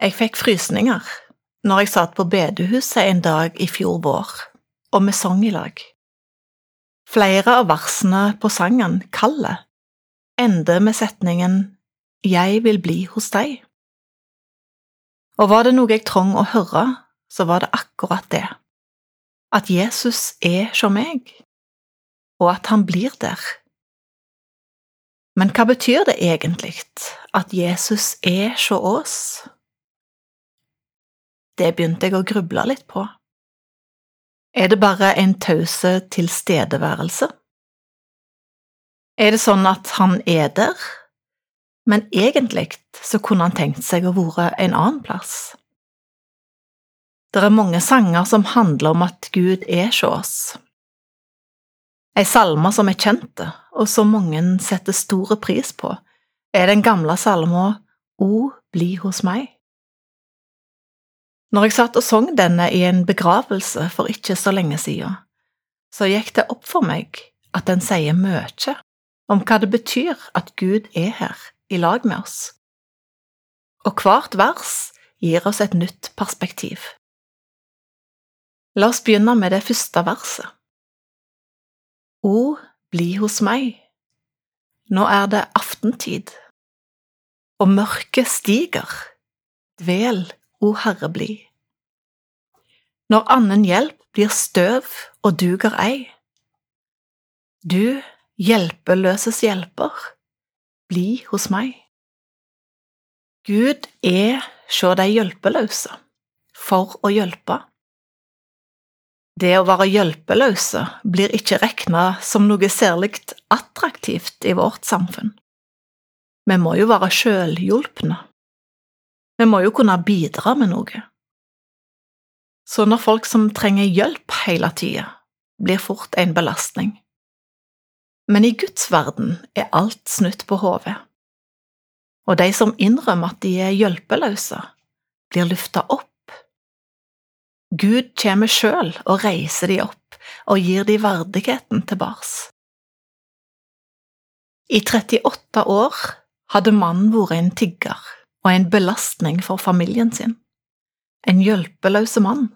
Jeg fikk frysninger når jeg satt på bedehuset en dag i fjor vår, og vi sang i lag. Flere av versene på sangen, Kallet, ender med setningen Jeg vil bli hos deg. Og var det noe jeg trong å høre, så var det akkurat det, at Jesus er som meg, og at han blir der. Men hva betyr det egentlig at Jesus er hos oss? Det begynte jeg å gruble litt på. Er det bare en tause tilstedeværelse? Er det sånn at han er der, men egentlig så kunne han tenkt seg å være en annen plass? Det er mange sanger som handler om at Gud er hos oss. Ei salme som er kjente, og som mange setter store pris på, er den gamle salma O bli hos meg. Når jeg satt og sang denne i en begravelse for ikke så lenge siden, så gikk det opp for meg at den sier mye om hva det betyr at Gud er her i lag med oss. Og hvert vers gir oss et nytt perspektiv. La oss begynne med det første verset. O, bli hos meg. Nå er det aftentid, og mørket stiger. Dvel o Herre, bli. Når annen hjelp blir støv og duger ei. Du, hjelpeløses hjelper, bli hos meg. Gud er sjå dei hjelpeløse, for å hjelpe. Det å være hjelpeløse blir ikke regna som noe særlig attraktivt i vårt samfunn. Vi må jo være sjølhjulpne. Vi må jo kunne bidra med noe. Så når folk som trenger hjelp hele tida, blir fort en belastning. Men i Guds verden er alt snutt på hodet. Og de som innrømmer at de er hjelpeløse, blir løfta opp. Gud kommer sjøl og reiser de opp og gir de verdigheten tilbake. I 38 år hadde mannen vært en tigger og en belastning for familien sin, en hjelpeløs mann.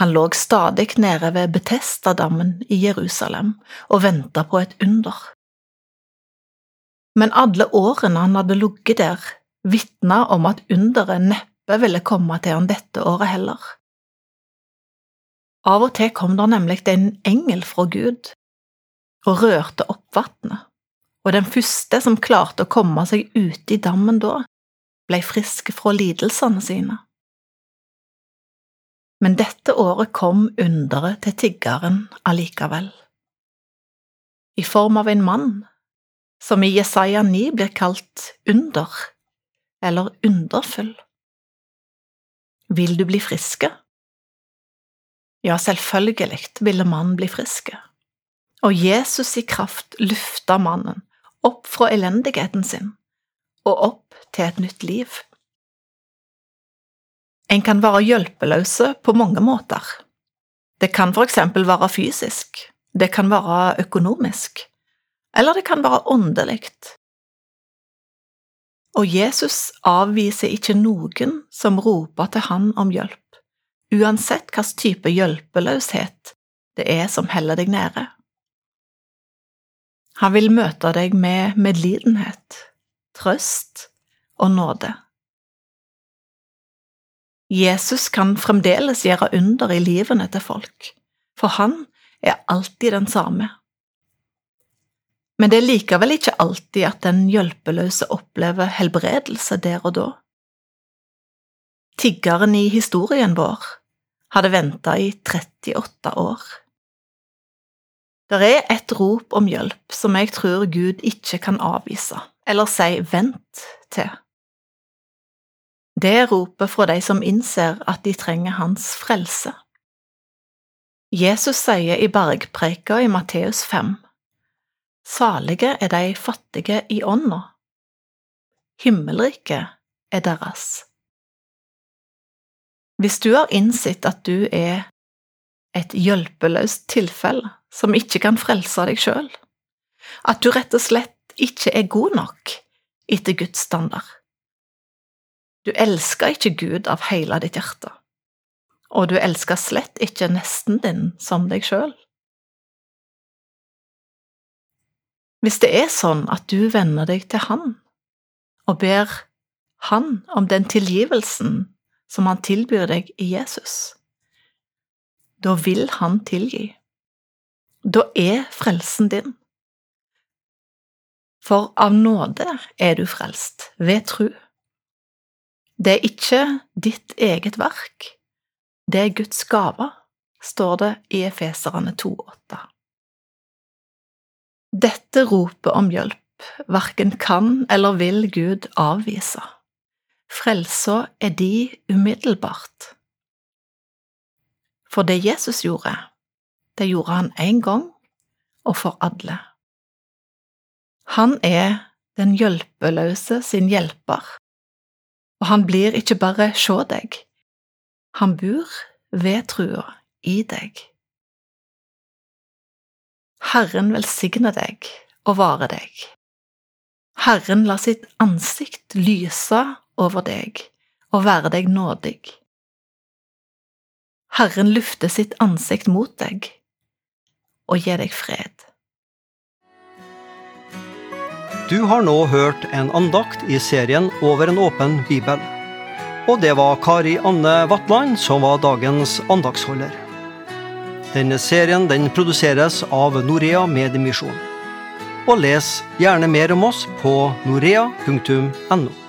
Han lå stadig nede ved Betestadammen i Jerusalem og venta på et under. Men alle årene han hadde ligget der, vitna om at underet neppe ville komme til han dette året heller. Av og til kom der nemlig en engel fra Gud og rørte opp vannet og den første som klarte å komme seg ute i dammen da, ble frisk fra lidelsene sine. Men dette året kom underet til tiggeren allikevel, i form av en mann som i Jesaja 9 blir kalt under, eller underfull. Vil du bli friske? Ja, selvfølgelig ville mannen bli friske, og Jesus i kraft lufta mannen opp fra elendigheten sin og opp til et nytt liv. En kan være hjelpeløse på mange måter. Det kan for eksempel være fysisk, det kan være økonomisk, eller det kan være åndelig. Og Jesus avviser ikke noen som roper til han om hjelp, uansett hvilken type hjelpeløshet det er som heller deg nede. Han vil møte deg med medlidenhet, trøst og nåde. Jesus kan fremdeles gjøre under i livene til folk, for han er alltid den samme. Men det er likevel ikke alltid at den hjelpeløse opplever helbredelse der og da. Tiggeren i historien vår hadde venta i 38 år. Det er et rop om hjelp som jeg tror Gud ikke kan avvise, eller si vent til. Det er ropet fra de som innser at de trenger hans frelse. Jesus sier i bergpreika i Matteus 5, Salige er de fattige i ånda. Himmelriket er deres. Hvis du har innsett at du er et hjelpeløst tilfelle som ikke kan frelse deg sjøl, at du rett og slett ikke er god nok etter Guds standard. Du elsker ikke Gud av hele ditt hjerte, og du elsker slett ikke nesten din som deg sjøl. Hvis det er sånn at du venner deg til Han og ber Han om den tilgivelsen som Han tilbyr deg i Jesus, da vil Han tilgi. Da er frelsen din. For av nåde er du frelst, ved tru. Det er ikke ditt eget verk, det er Guds gave, står det i Efeserne 2,8. Dette ropet om hjelp verken kan eller vil Gud avvise. Frelsa er de umiddelbart. For det Jesus gjorde, det gjorde han én gang og for alle. Han er den hjelpeløse sin hjelper, og han blir ikke bare sjå deg, han bor ved trua i deg. Herren velsigne deg og vare deg. Herren la sitt ansikt lyse over deg og være deg nådig. Herren lufte sitt ansikt mot deg og gi deg fred. Du har nå hørt en andakt i serien Over en åpen bibel. Og det var Kari Anne Vatland som var dagens andaktsholder. Denne serien den produseres av Norea Mediemisjon. Og les gjerne mer om oss på norea.no.